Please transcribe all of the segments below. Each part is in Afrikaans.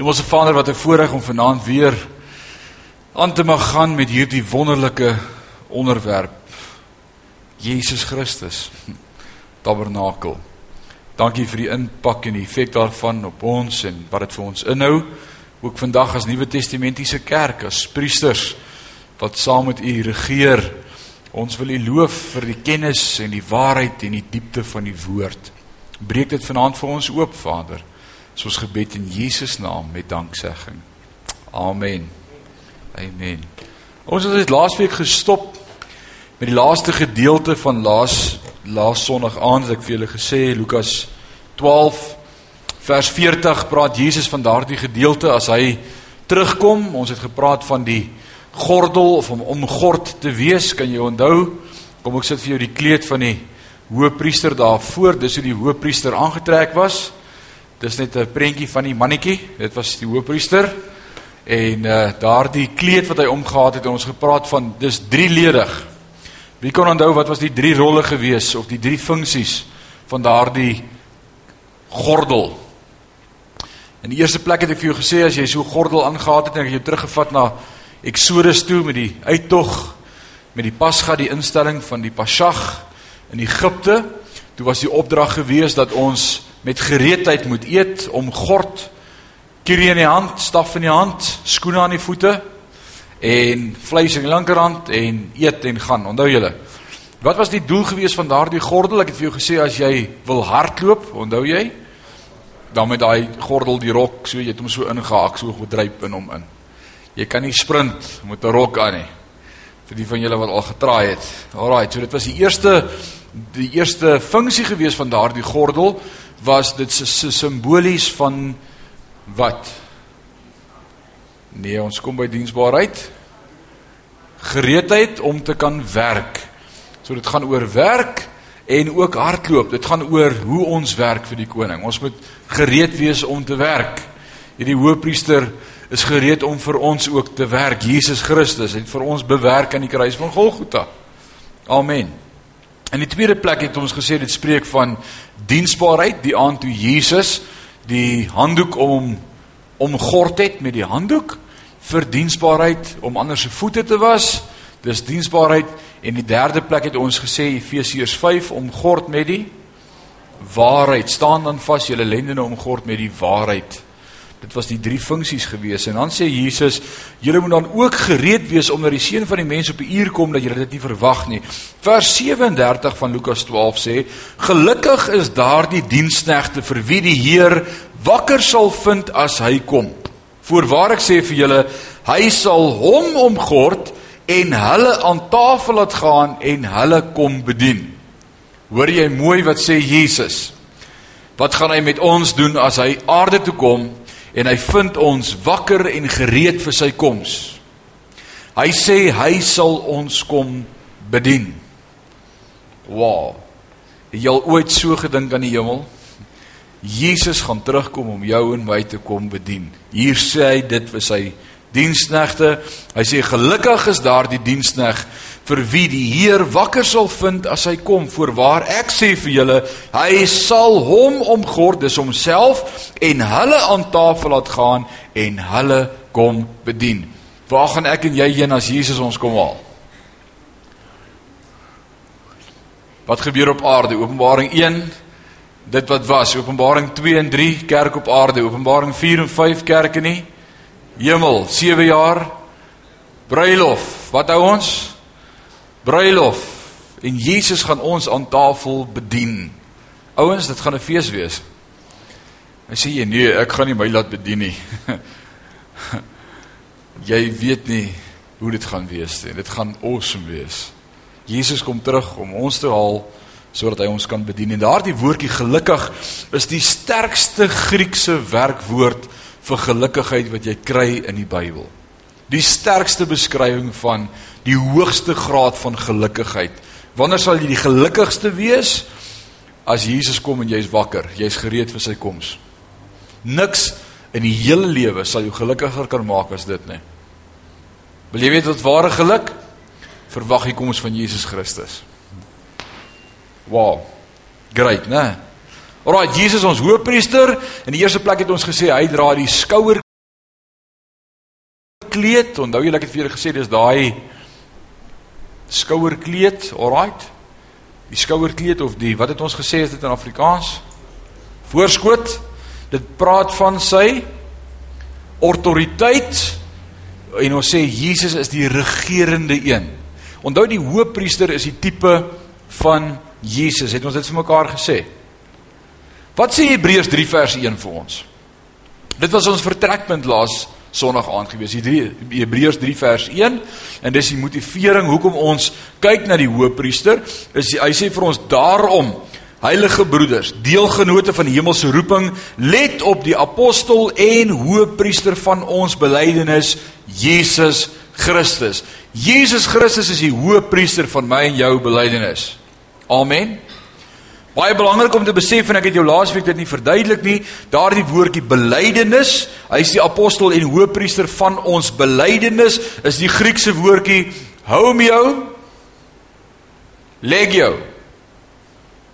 Hemelse Vader, wat 'n voorreg om vanaand weer aan te mag gaan met hierdie wonderlike onderwerp. Jesus Christus. Tabernakel. Dankie vir die impak en die effek daarvan op ons en wat dit vir ons inhou. Ook vandag as Nuwe Testamentiese kerk, as priesters wat saam met U regeer. Ons wil U loof vir die kennis en die waarheid en die diepte van die woord. Breek dit vanaand vir ons oop, Vader. Dis ons gebed in Jesus naam met danksegging. Amen. Amen. Ons het laasweek gestop met die laaste gedeelte van laas laas Sondag aand het ek vir julle gesê Lukas 12 vers 40 praat Jesus van daardie gedeelte as hy terugkom. Ons het gepraat van die gordel of om omgord te wees, kan jy onthou? Kom ek sit vir jou die kleed van die hoëpriester daar voor, dis hoe die hoëpriester aangetrek was. Dis net 'n prentjie van die mannetjie. Dit was die hoofpriester. En uh daardie kleed wat hy omgehad het, ons gepraat van dis drieledig. Wie kon onthou wat was die drie rolle gewees of die drie funksies van daardie gordel? In die eerste plek het ek vir jou gesê as jy so gordel aangetree het en jy teruggevat na Exodus toe met die uittog met die Pasga, die instelling van die Pasjag in Egipte, toe was die opdrag gewees dat ons met gereedheid moet eet om gord kierie in die hand, staf in die hand, skoene aan die voete en vleis in die linkerhand en eet en gaan. Onthou julle. Wat was die doel gewees van daardie gordel? Ek het vir jou gesê as jy wil hardloop, onthou jy? Dan met daai gordel die rok, so jy het hom so ingehaak, so gedryp in hom in. Jy kan nie sprint met 'n rok aan nie. Vir die van julle wat al getraai het. Alraai, so dit was die eerste die eerste funksie gewees van daardie gordel was dit simbolies van wat? Nee, ons kom by diensbaarheid. Gereedheid om te kan werk. So dit gaan oor werk en ook hardloop. Dit gaan oor hoe ons werk vir die koning. Ons moet gereed wees om te werk. Hierdie hoëpriester is gereed om vir ons ook te werk. Jesus Christus het vir ons bewerk aan die kruis van Golgotha. Amen. In die tweede plek het ons gesê dit spreek van diensbaarheid, die aand toe Jesus die handdoek om om gord het met die handdoek vir diensbaarheid om ander se voete te was. Dis diensbaarheid en die derde plek het ons gesê Efesiërs 5 om gord met die waarheid. Staan dan vas julle lendene om gord met die waarheid. Dit was die drie funksies gewees en dan sê Jesus, julle moet dan ook gereed wees omdat die seun van die mens op 'n uur kom dat julle dit nie verwag nie. Vers 37 van Lukas 12 sê, gelukkig is daardie diensknegte vir wie die Heer wakker sal vind as hy kom. Voorwaar ek sê vir julle, hy sal hom omgord en hulle aan tafel laat gaan en hulle kom bedien. Hoor jy mooi wat sê Jesus? Wat gaan hy met ons doen as hy aarde toe kom? En hy vind ons wakker en gereed vir sy koms. Hy sê hy sal ons kom bedien. Wow. Het jy al ooit so gedink aan die hemel? Jesus gaan terugkom om jou en my te kom bedien. Hier sê hy dit vir sy diensknegte. Hy sê gelukkig is daardie dienskneg vir wie die Heer wakker sal vind as hy kom. Voorwaar ek sê vir julle, hy sal hom omgord, dis homself en hulle aan tafel laat gaan en hulle kom bedien. Waar gaan ek en jy heen as Jesus ons kom haal? Wat gebeur op aarde? Openbaring 1 dit wat was. Openbaring 2 en 3 kerk op aarde. Openbaring 4 en 5 kerke nie. Hemel 7 jaar bruilof. Wat hou ons? Bruilof en Jesus gaan ons aan tafel bedien. Ouens, dit gaan 'n fees wees. En sê jy nee, ek gaan nie my laat bedien nie. jy weet nie hoe dit gaan wees nie. Dit gaan awesome wees. Jesus kom terug om ons te haal sodat hy ons kan bedien. En daardie woordjie gelukkig is die sterkste Griekse werkwoord vir gelukigheid wat jy kry in die Bybel. Die sterkste beskrywing van die hoogste graad van gelukigheid. Wanneer sal jy die gelukkigste wees? As Jesus kom en jy's wakker, jy's gereed vir sy koms. Niks in die hele lewe sal jou gelukkiger kan maak as dit nie. Wil jy weet wat ware geluk? Verwag die koms van Jesus Christus. Wow. Great, né? Alraai, Jesus ons hoëpriester. In die eerste plek het ons gesê hy dra die skouer skouerkleed. Onthou julle ek het vir julle gesê dis daai skouerkleed, alright? Die skouerkleed of die wat het ons gesê is dit in Afrikaans? Voorskoot. Dit praat van sy autoriteit en ons sê Jesus is die regerende een. Onthou die hoëpriester is die tipe van Jesus. Het ons dit vir mekaar gesê? Wat sê Hebreërs 3 vers 1 vir ons? Dit was ons vertrekpunt laas Sondag aand gewees. Die Hebreërs 3 vers 1 en dis die motivering hoekom ons kyk na die hoëpriester. Is hy sê vir ons daarom Heilige broeders, deelgenote van die hemelse roeping, let op die apostel en hoëpriester van ons belydenis, Jesus Christus. Jesus Christus is die hoëpriester van my en jou belydenis. Amen. Baie belangrik om te besef en ek het jou laasweek dit nie verduidelik nie, daardie woordjie belydenis, hy is die apostel en hoëpriester van ons belydenis, is die Griekse woordjie homeo legio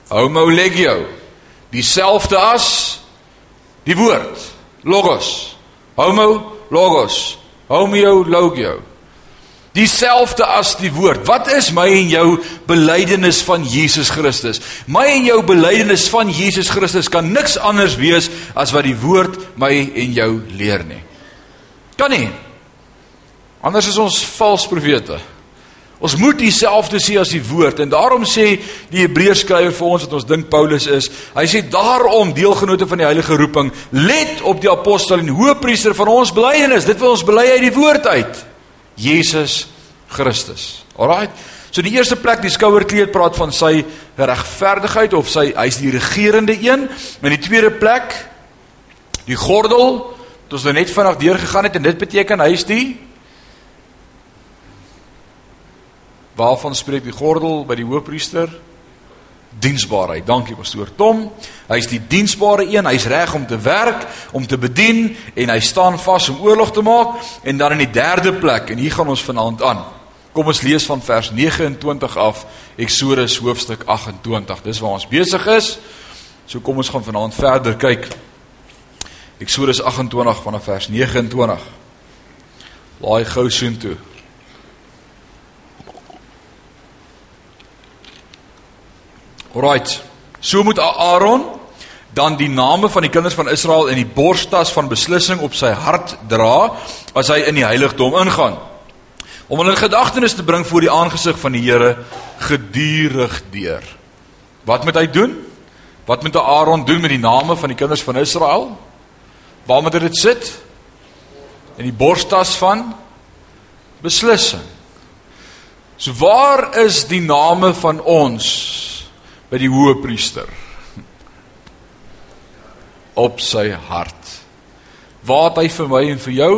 Homo legio. Dieselfde as die woord logos. Homo logos. Homeo logio. Dieselfde as die woord. Wat is my en jou belydenis van Jesus Christus? My en jou belydenis van Jesus Christus kan niks anders wees as wat die woord my en jou leer nie. Kan nie. Anders is ons vals profete. Ons moet dieselfde sê as die woord en daarom sê die Hebreërs skrywer vir ons wat ons dink Paulus is. Hy sê daarom deelgenote van die heilige roeping, let op die apostel en hoëpriester van ons belydenis. Dit wil ons bely uit die woord uit. Jesus Christus. Alraai. So die eerste plek die skouerkleed praat van sy regverdigheid of sy hy's die regerende een. In die tweede plek die gordel. Dit ons nou net vanaand deurgegaan het en dit beteken hy's die Waarvan spreek die gordel by die hoofpriester? Diensbaarheid. Dankie pastoor Tom. Hy's die diensbare een. Hy's reg om te werk, om te bedien en hy staan vas om oorlog te maak. En dan in die derde plek en hier gaan ons vanaand aan. Kom ons lees van vers 29 af Eksodus hoofstuk 28. Dis waar ons besig is. So kom ons gaan vanaand verder kyk. Eksodus 28 vanaf vers 29. Laai gou soontoe. Alrite. So moet Aaron dan die name van die kinders van Israel in die borstas van beslissing op sy hart dra as hy in die heiligdom ingaan. Om hulle in gedagtenis te bring voor die aangesig van die Here gedurig deur. Wat moet hy doen? Wat moet Aaron doen met die name van die kinders van Israel? Waar moet hy dit sit? In die borstas van beslissing. So waar is die name van ons by die hoë priester op sy hart. Waar hy vir my en vir jou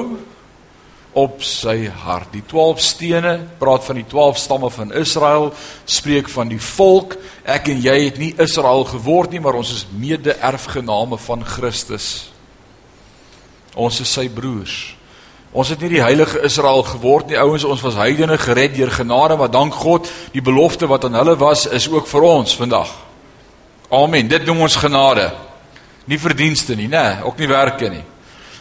op sy hart. Die 12 stene praat van die 12 stamme van Israel, spreek van die volk. Ek en jy het nie Israel geword nie, maar ons is mede-erfgename van Christus. Ons is sy broers. Ons het nie die heilige Israel geword nie, ouens, ons was heidene gered deur genade, maar dank God, die belofte wat aan hulle was, is ook vir ons vandag. Amen. Dit noem ons genade. Nie verdienste nie, nê, ook nie werke nie.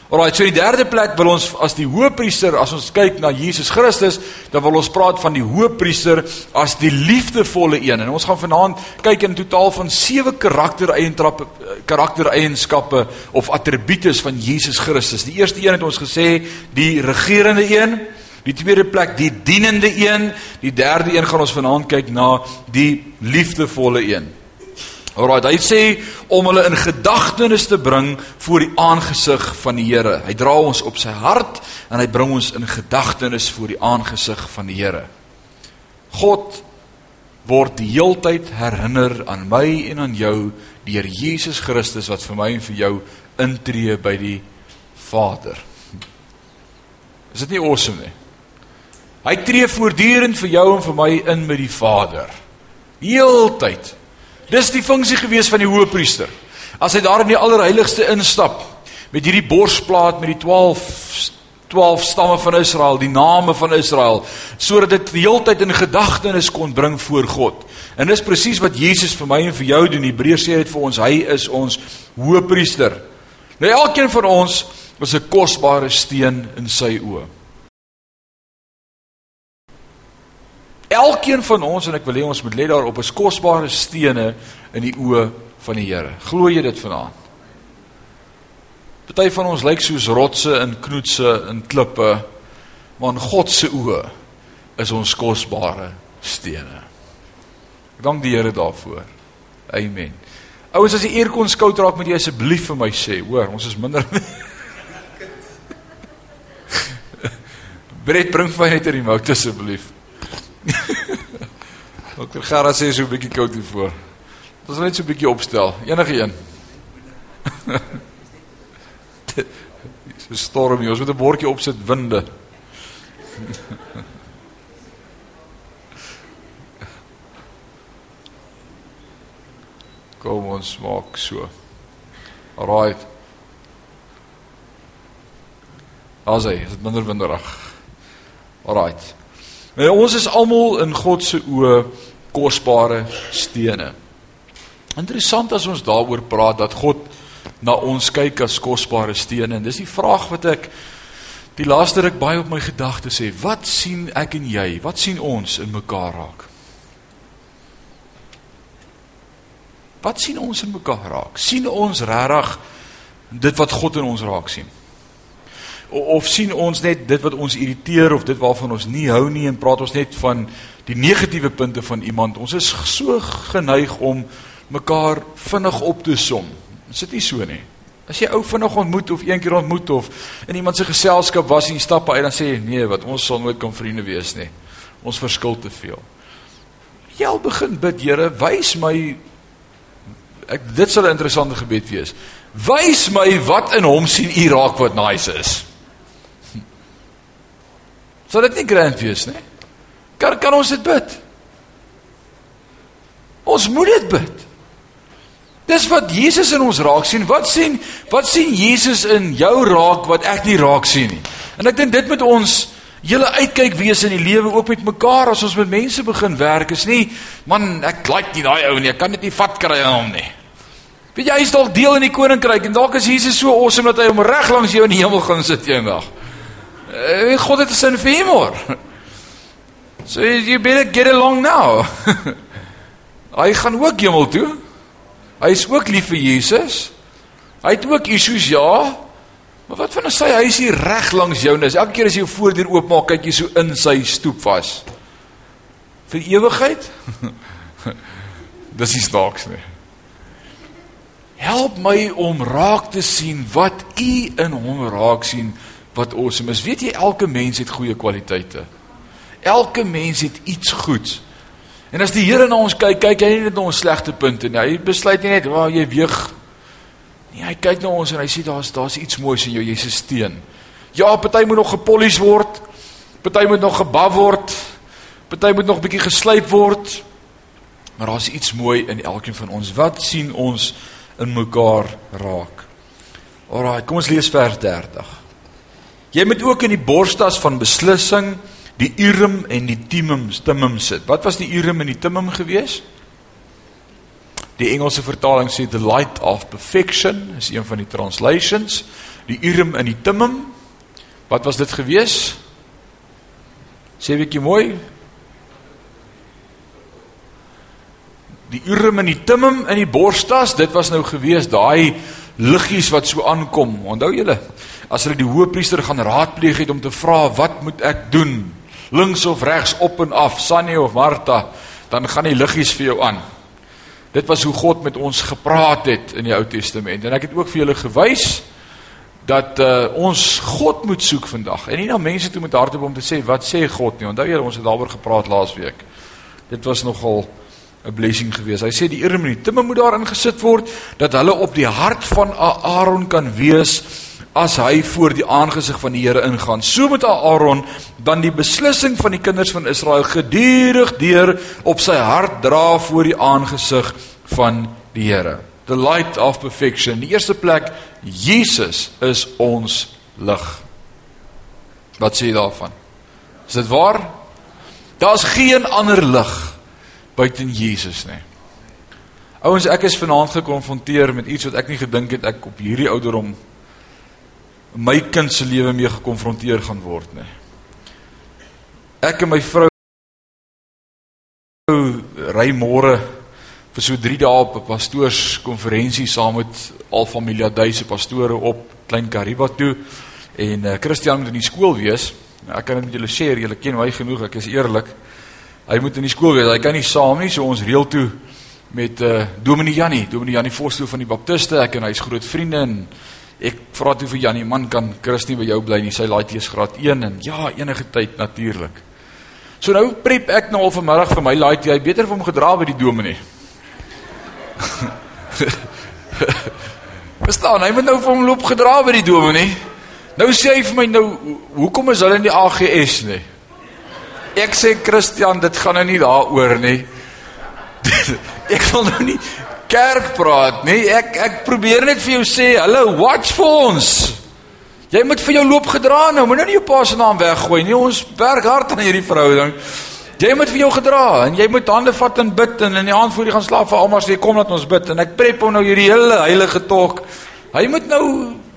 Alraai, so die derde plek wil ons as die hoëpriester, as ons kyk na Jesus Christus, dan wil ons praat van die hoëpriester as die liefdevolle een. En ons gaan vanaand kyk in totaal van sewe karaktereienskappe karaktereienskappe of attributes van Jesus Christus. Die eerste een het ons gesê, die regerende een. Die tweede plek die dienende een, die derde een gaan ons vanaand kyk na die liefdevolle een. Alraai, hy sê om hulle in gedagtenis te bring voor die aangesig van die Here. Hy dra ons op sy hart en hy bring ons in gedagtenis voor die aangesig van die Here. God word die heeltyd herinner aan my en aan jou deur Jesus Christus wat vir my en vir jou intree by die Vader. Is dit nie awesome nie? Hy tree voortdurend vir jou en vir my in met die Vader. Heeltyd. Dis die funksie gewees van die hoëpriester. As hy daar in die allerheiligste instap met hierdie borsplaat met die 12 12 stamme van Israel, die name van Israel, sodat dit die heeltyd in gedagtenis kon bring voor God. En dis presies wat Jesus vir my en vir jou doen. Hebreërs sê dit vir ons, hy is ons hoëpriester. Nou elkeen van ons was 'n kosbare steen in sy oë. Elkeen van ons en ek wil hê ons moet let daarop is kosbare stene in die oë van die Here. Glo jy dit vanaand? Party van ons lyk soos rotse in knoetse in klippe, maar in God se oë is ons kosbare stene. Ek dank die Here daarvoor. Amen. Ouens as die eer kon skout raak met jy asseblief vir my sê, hoor, ons is minder Bred bring vir net 'n remote asseblief. Dokter Gerard sê so 'n bietjie koud hier voor. Ons net so 'n bietjie opstel. Enige een. Dis 'n storm hier. Ons moet 'n bordjie opsit winde. Kom ons maak so. Alraait. Asai, dit minder winderig. Alraait. Nou ons is almal in God se oë kosbare stene. Interessant as ons daaroor praat dat God na ons kyk as kosbare stene en dis die vraag wat ek die laaste ruk baie op my gedagtes sê. Wat sien ek en jy? Wat sien ons in mekaar raak? Wat sien ons in mekaar raak? sien ons regtig dit wat God in ons raak sien? Of sien ons net dit wat ons irriteer of dit waarvan ons nie hou nie en praat ons net van die negatiewe punte van iemand? Ons is so geneig om mekaar vinnig op te som. Is dit nie so nie? As jy ou vinnig ontmoet of een keer ontmoet of in iemand se geselskap was en jy stap uit dan sê jy nee, wat ons sal nooit kan vriende wees nie. Ons verskil te veel. Jy al begin bid, Here, wys my ek dit sal 'n interessante gebed wees. Wys my wat in hom sien u raak wat nice is. Sal dit nie grand wees nie? Kan kan ons dit bid? Ons moet dit bid. Dis wat Jesus in ons raak sien. Wat sien wat sien Jesus in jou raak wat ek nie raak sien nie? En ek dink dit moet ons julle uitkyk wees in die lewe ook met mekaar as ons met mense begin werk is nie man ek like nie daai ou nie ek kan dit nie vat kry aan hom nie weet jy hy is dalk deel in die koninkryk en dalk is Jesus so awesome dat hy hom reg langs jou in die hemel gaan sit eendag God het 'n sin vir humor so you better get along now hy gaan ook hemel toe hy is ook lief vir Jesus hy het ook issues ja Maar wat van as sy huis hier reg langs jou is? Elke keer as jy jou voordeur oopmaak, kyk jy so in sy stoep vas. Vir ewigheid? Dis nie snaaks nie. Help my om raak te sien wat u in hom raak sien wat awesome is. Weet jy elke mens het goeie kwaliteite. Elke mens het iets goeds. En as die Here na ons kyk, kyk hy nie net na ons slegte punte nie. Hy besluit nie net waar jy weeg Nee, hy kyk na ons en hy sê daar's daar's iets moois in jou, jy's 'n steen. Ja, party moet nog gepolish word. Party moet nog gebou word. Party moet nog bietjie geslyp word. Maar daar's iets mooi in elkeen van ons. Wat sien ons in mekaar raak? Alraai, kom ons lees vers 30. Jy moet ook in die borstas van beslissing die Urim en die Thummim stimmum sit. Wat was die Urim en die Thummim geweest? Die Engelse vertaling sê the light of perfection is een van die translations. Die Urim en die Thummim. Wat was dit gewees? Sê 'n bietjie mooi. Die Urim en die Thummim in die borstas, dit was nou gewees daai liggies wat so aankom. Onthou julle, as hulle die hoëpriester gaan raadpleeg het om te vra wat moet ek doen? Links of regs, op en af, Sannie of Martha, dan gaan die liggies vir jou aan. Dit was hoe God met ons gepraat het in die Ou Testament. En ek het ook vir julle gewys dat uh, ons God moet soek vandag. En nie na mense toe met hardop om te sê wat sê God nie. Onthou julle ons het daaroor gepraat laasweek. Dit was nogal 'n blessing geweest. Hy sê die die timme moet daarin gesit word dat hulle op die hart van Aaron kan wees as hy voor die aangesig van die Here ingaan. So moet Aaron dan die beslissing van die kinders van Israel gedurig deur op sy hart dra voor die aangesig van die Here. The light of perfection. Die eerste plek Jesus is ons lig. Wat sê jy daarvan? Is dit waar? Daar's geen ander lig buite Jesus nie. Ouens, ek is vanaand gekonfronteer met iets wat ek nie gedink het ek op hierdie ouderdom my kind se lewe mee gekonfronteer gaan word nie. Ek en my vrou ry môre vir so 3 dae op 'n pastoorskonferensie saam met al familie duise pastore op Klein Kariba toe en uh, Christian moet in die skool wees. Nou, ek kan dit met julle share, julle ken my genoeg, ek is eerlik. Hy moet in die skool wees. Hy kan nie saam nie, so ons reël toe met uh, Dominee Jannie, Dominee Jannie Forstoe van die Baptiste. Ek en hy is groot vriende en ek vra toe vir Jannie, man kan Christie by jou bly nie. Sy laai tees graad 1 en ja, enige tyd natuurlik. So nou prep ek nou al vanmiddag vir my laai jy beter vir hom gedra by die dominee. Verstaan, hy moet nou vir hom loop gedra by die dominee. Nou sê hy vir my nou, hoekom is hulle in die AGS nie? Ek sê Christian, dit gaan nou nie daaroor nie. ek wil nou nie kerk praat nie. Ek ek probeer net vir jou sê, hallo, watch vir ons. Jy moet vir jou loop gedra nou, moenie nou jou pa se naam weggooi nie. Ons werk hard aan hierdie verhouding. Jy moet vir jou gedra en jy moet hande vat en bid en in die aand voor jy gaan slaap vir almal sê kom laat ons bid en ek prep hom nou hierdie hele heilige tog. Hy moet nou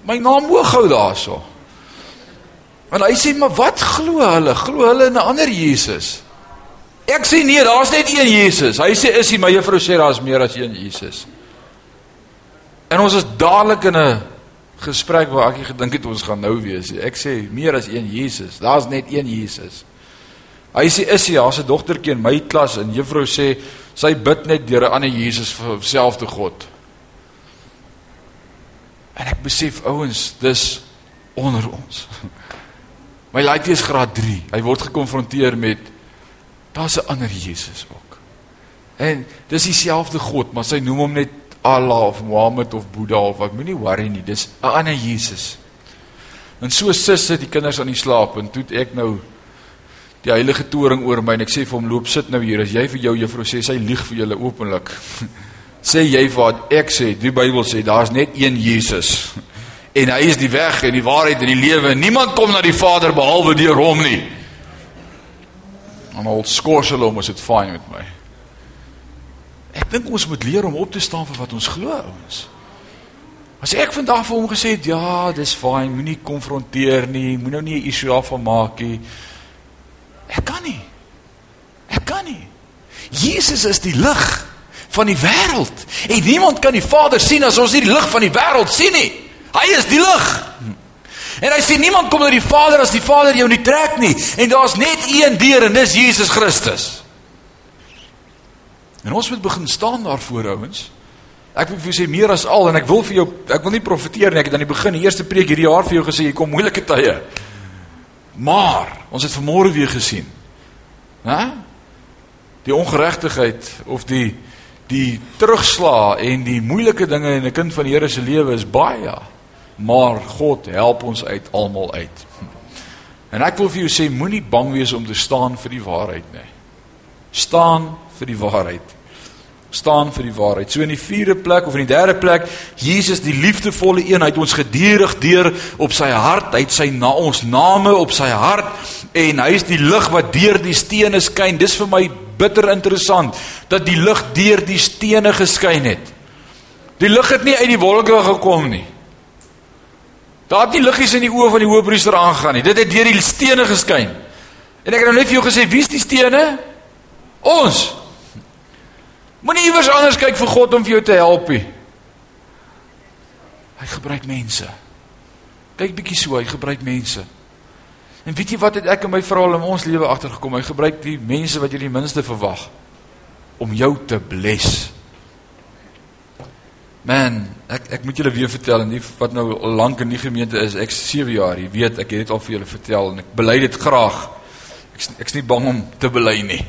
my naam hoog hou daarso. Want hy sê maar wat glo hulle? Glo hulle in 'n ander Jesus? Ek sê nee, daar's net een Jesus. Hy sê is hy, my juffrou sê daar's meer as een Jesus. En ons is dadelik in 'n gesprek waar ek gedink het ons gaan nou wees. Ek sê meer as een Jesus. Daar's net een Jesus. Hy sê is hy, daar's 'n dogtertjie in my klas en juffrou sê sy bid net deur 'n ander Jesus vir selfde God. En ek besef ouens, dis onder ons. My laaitjie is graad 3. Hy word gekonfronteer met Daar's 'n ander Jesus ook. En dis dieselfde God, maar sy noem hom net Allah of Mohammed of Boeddha of wat moenie worry nie, dis 'n ander Jesus. En so sis sit die kinders aan die slaap en toe ek nou die heilige toring oor my en ek sê vir hom loop sit nou hier as jy vir jou juffrou sê sy lieg vir julle openlik. sê jy wat ek sê, die Bybel sê daar's net een Jesus. En hy is die weg en die waarheid en die lewe. Niemand kom na die Vader behalwe deur hom nie. En al skors hulle om as dit fyn met my. Ek dink ons moet leer om op te staan vir wat ons glo, ouens. As ek vandag vir hom gesê het, ja, dis fyn, moenie konfronteer nie, moenie nou nie 'n issue daarvan maak nie. Ek kan nie. Ek kan nie. Jesus is die lig van die wêreld. En niemand kan die Vader sien as ons nie die lig van die wêreld sien nie. Hy is die lig. En hy sê niemand kom na die Vader as die Vader jou nie trek nie. En daar's net een deur en dis Jesus Christus. En ons moet begin staan daarvoor ouens. Ek wil vir jou sê meer as al en ek wil vir jou ek wil nie profeteer nie. Ek het aan die begin die eerste preek hierdie jaar vir jou gesê jy kom moeilike tye. Maar ons het vanmôre weer gesien. Hæ? Die ongeregtigheid of die die terugslag en die moeilike dinge in 'n kind van die Here se lewe is baie maar God help ons uit almal uit. En ek wil vir jou sê moenie bang wees om te staan vir die waarheid nie. Staan vir die waarheid. Staan vir die waarheid. So in die vierde plek of in die derde plek, Jesus die liefdevolle een, hy het ons geduldig deur op sy hart, hy het sy na ons name op sy hart en hy is die lig wat deur die stene skyn. Dis vir my bitter interessant dat die lig deur die stene geskyn het. Die lig het nie uit die wolke gekom nie. Daar het nie liggies in die oë van die hoëpriester aangegaan nie. Dit het deur die stene geskyn. En ek het nou net vir jou gesê, wie's die stene? Ons. Moenie iewers anders kyk vir God om vir jou te help nie. Hy gebruik mense. Kyk bietjie so, hy gebruik mense. En weet jy wat het ek en my vrou al in ons lewe agtergekom? Hy gebruik die mense wat jy die minste verwag om jou te bless. Man, ek ek moet julle weer vertel en nie wat nou al lank in die gemeente is. Ek 7 jaar, jy weet, ek het dit al vir julle vertel en ek bely dit graag. Ek ek's nie bang om te bely nie.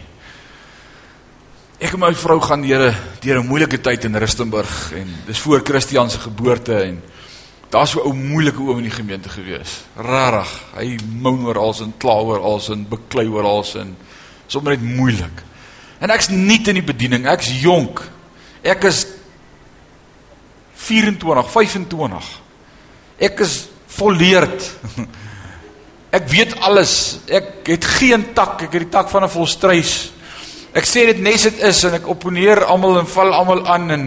Ek en my vrou gaan deur 'n deur 'n moeilike tyd in Rustenburg en dis voor Christian se geboorte en daar's so 'n ou moeilike oom in die gemeente gewees. Rarig. Hy moan oor als en kla oor als en beklei oor als en sommer net moeilik. En ek's nie in die bediening. Ek's jonk. Ek is 24, 25. Ek is volleerd. Ek weet alles. Ek het geen tak, ek het die tak van 'n volstruis. Ek sê dit nes dit is en ek opponeer almal en val almal aan en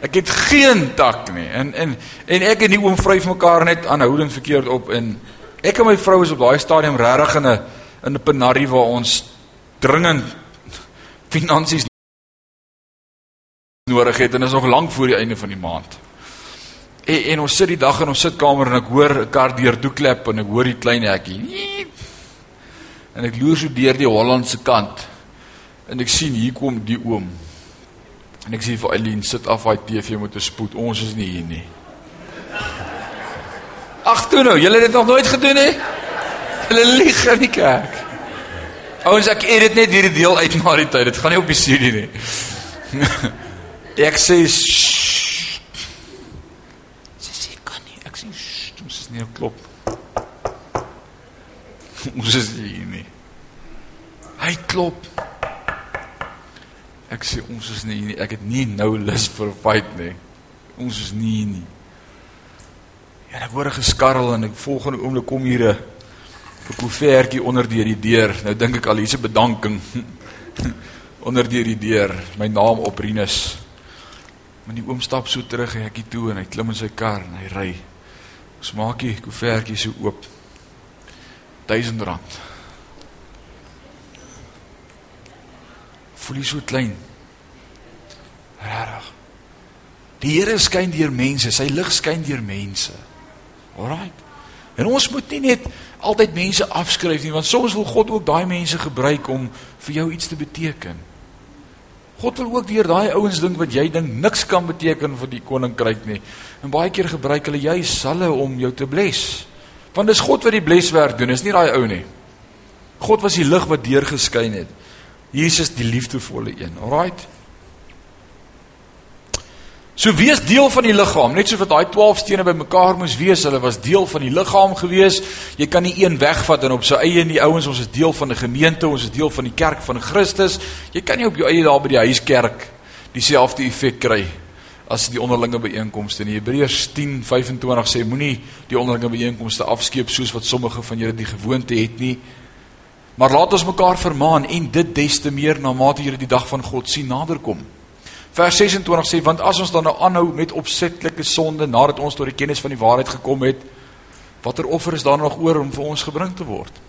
ek het geen tak nie. En en en ek en die oom vryf mekaar net aanhoudend verkeerd op en ek en my vrou is op daai stadium regtig in 'n in 'n penarie waar ons dringend finansies nodig het en is nog lank voor die einde van die maand. En, en ons sit die dag in ons sitkamer en ek hoor 'n kar deur toe klap en ek hoor die klein hekkie. En ek loer so deur die Hollandse kant. En ek sien hier kom die oom. En ek sê vir Eileen sit af daai TV met 'n spoed. Ons is nie hier nie. Ag toe nou, julle het dit nog nooit gedoen hè? Hulle lieg in die kerk. Ouens, ek edit net hierdie deel uit na die tyd. Dit gaan nie op die CD nie. ek sê sy sê kan nie. Ek sê nie op klop. ons is hier nie. Hy klop. Ek sê ons is nie nie. Ek het nie nou lus vir 'n fight nie. Ons is nie nie. Ja, ek hoor 'n geskarrel en ek volgende oomblik kom hier 'n koevertjie onder deur die deur. Nou dink ek al hier's 'n bedanking onder deur die deur. My naam op Rinus. Maar die oom stap so terug en ek hier toe en hy klim in sy kar en hy ry. Ons maak die koevertjie so oop. 1000 rand. voel jy so klein. Regtig. Die Here skyn deur mense, sy lig skyn deur mense. Alraight. En ons moet nie net altyd mense afskryf nie, want soms wil God ook daai mense gebruik om vir jou iets te beteken. God wil ook deur daai ouens dink wat jy dink niks kan beteken vir die koninkryk nie. En baie keer gebruik hulle jy salle om jou te bless. Want dis God wat die bleswerk doen, is nie daai ou nie. God was die lig wat deurgeskyn het. Jesus die liefdevolle een. Alraight. So wees deel van die liggaam, net soos wat daai 12 stene bymekaar moes wees, hulle was deel van die liggaam gewees. Jy kan nie een wegvat en op sy eie nie ouens, ons is deel van 'n gemeente, ons is deel van die kerk van Christus. Jy kan nie op jou eie daar by die huiskerk dieselfde effek kry as die onderlinge byeenkomste nie. Hebreërs 10:25 sê moenie die onderlinge byeenkomste afskeep soos wat sommige van julle die gewoonte het nie. Maar laat ons mekaar vermaan en dit des te meer na mate jy die dag van God sien naderkom. Vers 26 sê want as ons dan nou aanhou met opsetlike sonde nadat ons tot die kennis van die waarheid gekom het, watter offer is daar nog oor om vir ons gebring te word?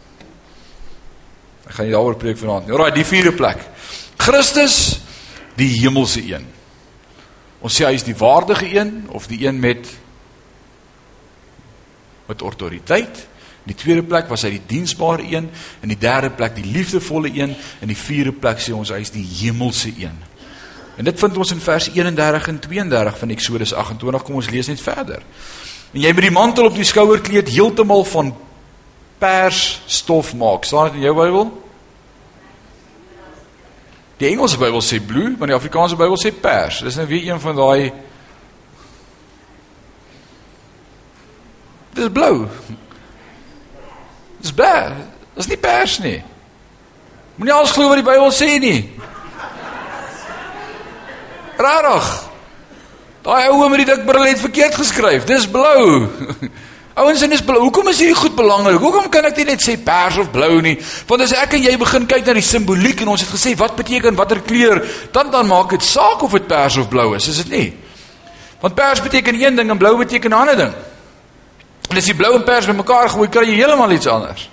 Ek gaan daaroor preek vanaand. Alraai, die vierde plek. Christus die hemelse een. Ons sê hy is die waardige een of die een met met autoriteit. In die tweede plek was hy die diensbare een, in die derde plek die liefdevolle een, en die vierde plek sê ons hy is die hemelse een. En dit vind ons in vers 31 en 32 van Eksodus 28. Kom ons lees net verder. En jy moet die mantel op die skouerkleed heeltemal van pers stof maak. Staan dit in jou Bybel? Die Engelse Bybel sê blue, maar die Afrikaanse Bybel sê pers. Dis nou weer een van daai Dis blou. Dis blou. Dis nie pers nie. Moenie alles glo wat die Bybel sê nie. Rarig. Daai ou met die dik bril het verkeerd geskryf. Dis blou. Ouens, en dis blou. Hoekom is hierdie goed belangrik? Hoekom kan ek nie net sê pers of blou nie? Want as ek en jy begin kyk na die simboliek en ons het gesê wat beteken watter kleur, dan dan maak dit saak of dit pers of blou is, is dit nie? Want pers beteken een ding en blou beteken 'n ander ding. En as jy blou en pers bymekaar gooi, kry jy heeltemal iets anders.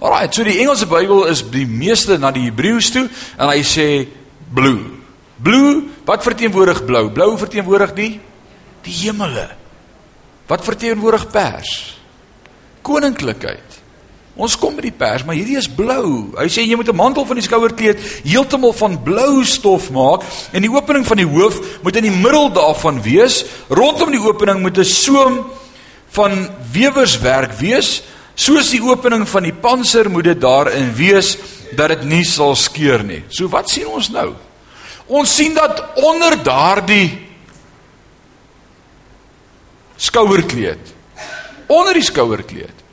Alraai, so die Engelse Bybel is die meeste na die Hebreëus toe en hy sê blue. Blue, wat verteenwoordig blou? Blou verteenwoordig die die hemele. Wat verteenwoordig pers? Koninklikheid. Ons kom by die pers, maar hierdie is blou. Hy sê jy moet 'n mantel van die skouerkleed heeltemal van blou stof maak en die opening van die hoof moet in die middel daarvan wees. Rondom die opening moet 'n soem van wewerswerk wees, soos die opening van die panser moet dit daarin wees dat dit nie sal skeur nie. So wat sien ons nou? Ons sien dat onder daardie skouerkleed onder die skouerkleed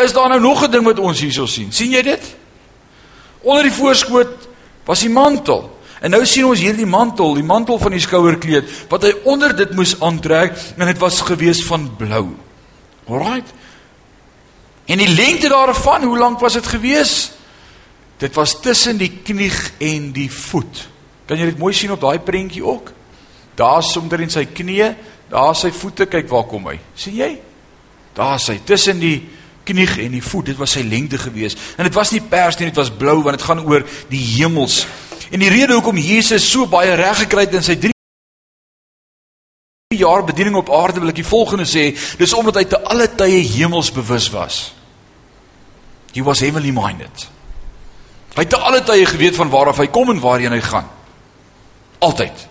is daar nou nog 'n ding wat ons hierso sien. sien jy dit? Onder die voorskoot was die mantel. En nou sien ons hierdie mantel, die mantel van die skouerkleed wat hy onder dit moes aantrek en dit was gewees van blou. Alraight. En die lengte daarvan, hoe lank was dit gewees? Dit was tussen die knie en die voet. Kan jy dit mooi sien op daai prentjie ook? Daar sonder in sy knie, daar sy voete, kyk waar kom hy. sien jy? Daar sy tussen die knie en die voet. Dit was sy lengte gewees. En dit was nie pers nie, dit was blou want dit gaan oor die hemels En die rede hoekom Jesus so baie reg gekry het in sy 3 jaar bediening op aarde wil ek die volgende sê, dis omdat hy te alle tye hemelsbewus was. He was heavenly minded. Hy het te alle tye geweet van waar af hy kom en waarheen hy gaan. Altyd.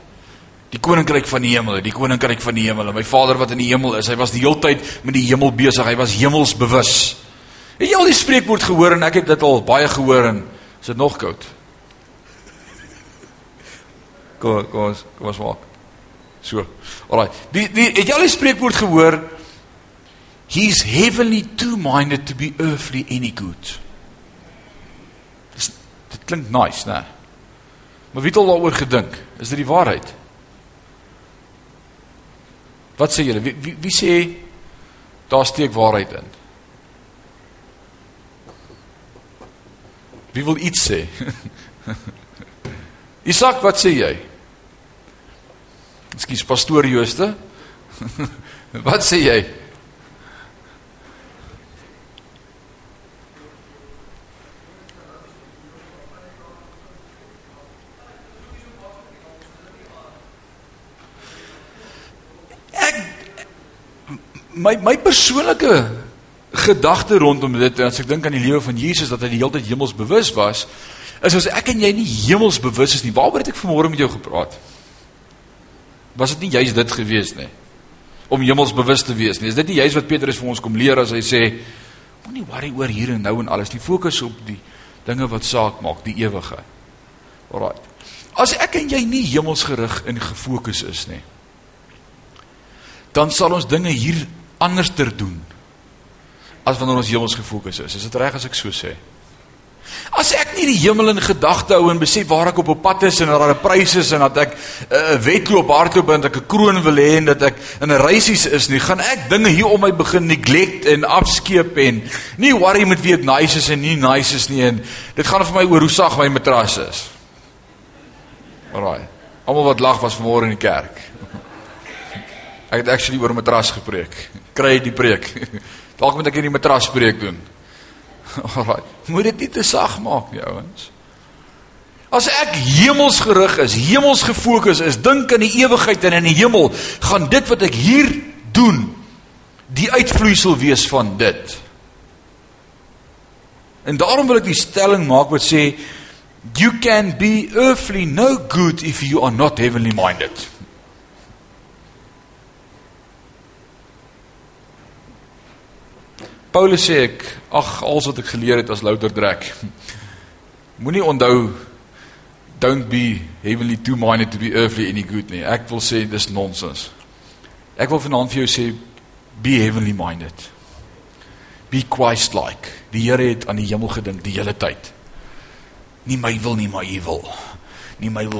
Die koninkryk van die hemel, die koninkryk van die hemel. My Vader wat in die hemel is, hy was die heeltyd met die hemel besig. Hy was hemelsbewus. Het jy al die spreekwoord gehoor en ek het dit al baie gehoor en is dit nog koud? Kom kom ons kom ons maak. So. Alraai. Die die het jy al die spreekwoord gehoor? He's heavenly too minded to be earthly any good. Dit klink nice, né? Maar wie het al daaroor gedink? Is dit die waarheid? Wat sê julle? Wie wie, wie sê daar steek waarheid in? Wie wil iets sê? Isak, wat sê jy? Ekskuus pastoor Jooste. wat sê jy? My my persoonlike gedagte rondom dit as ek dink aan die lewe van Jesus dat hy die hele tyd hemelsbewus was is as ek en jy nie hemelsbewus is nie waaroor het ek vanmôre met jou gepraat? Was dit nie juist dit gewees nie om hemelsbewus te wees nie is dit nie juist wat Petrus vir ons kom leer as hy sê moenie worry oor hier en nou en alles nie fokus op die dinge wat saak maak die ewige alraai as ek en jy nie hemelsgerig en gefokus is nie dan sal ons dinge hier anders ter doen as wanneer ons hemels gefokus is. Is dit reg as ek so sê? As ek nie die hemel in gedagte hou en besef waar ek op op pad is en dat daar 'n prys is en dat ek 'n uh, wedloop hardloop en dat ek 'n kroon wil hê en dat ek in 'n reisies is nie, gaan ek dinge hier om my begin neglect en afskeep en nie worry met wie ek nice is en nie nice is nie en dit gaan vir my oor hoe sag my matras is. Alraai. Almal wat lag was vanmôre in die kerk. Ek het actually oor matras gepreek. Kry die preek? Dalk moet ek hierdie matras preek doen. Alraai. Moet dit nie te sag maak nie, ouens. As ek hemels gerig is, hemels gefokus is, dink aan die ewigheid en in die hemel, gaan dit wat ek hier doen die uitvloeisel wees van dit. En daarom wil ek die stelling maak wat sê you can be earthly no good if you are not heavenly minded. Paulus sê ek, ag, alles wat ek geleer het as louter drek. Moenie onthou don't be heavenly too minded to be earthly any good nie. Ek wil sê dis nonsens. Ek wil vanaand vir jou sê be heavenly minded. Be Christ like. Die Here het aan die hemel gedink die hele tyd. Nie my wil nie, maar U wil. Nie my wil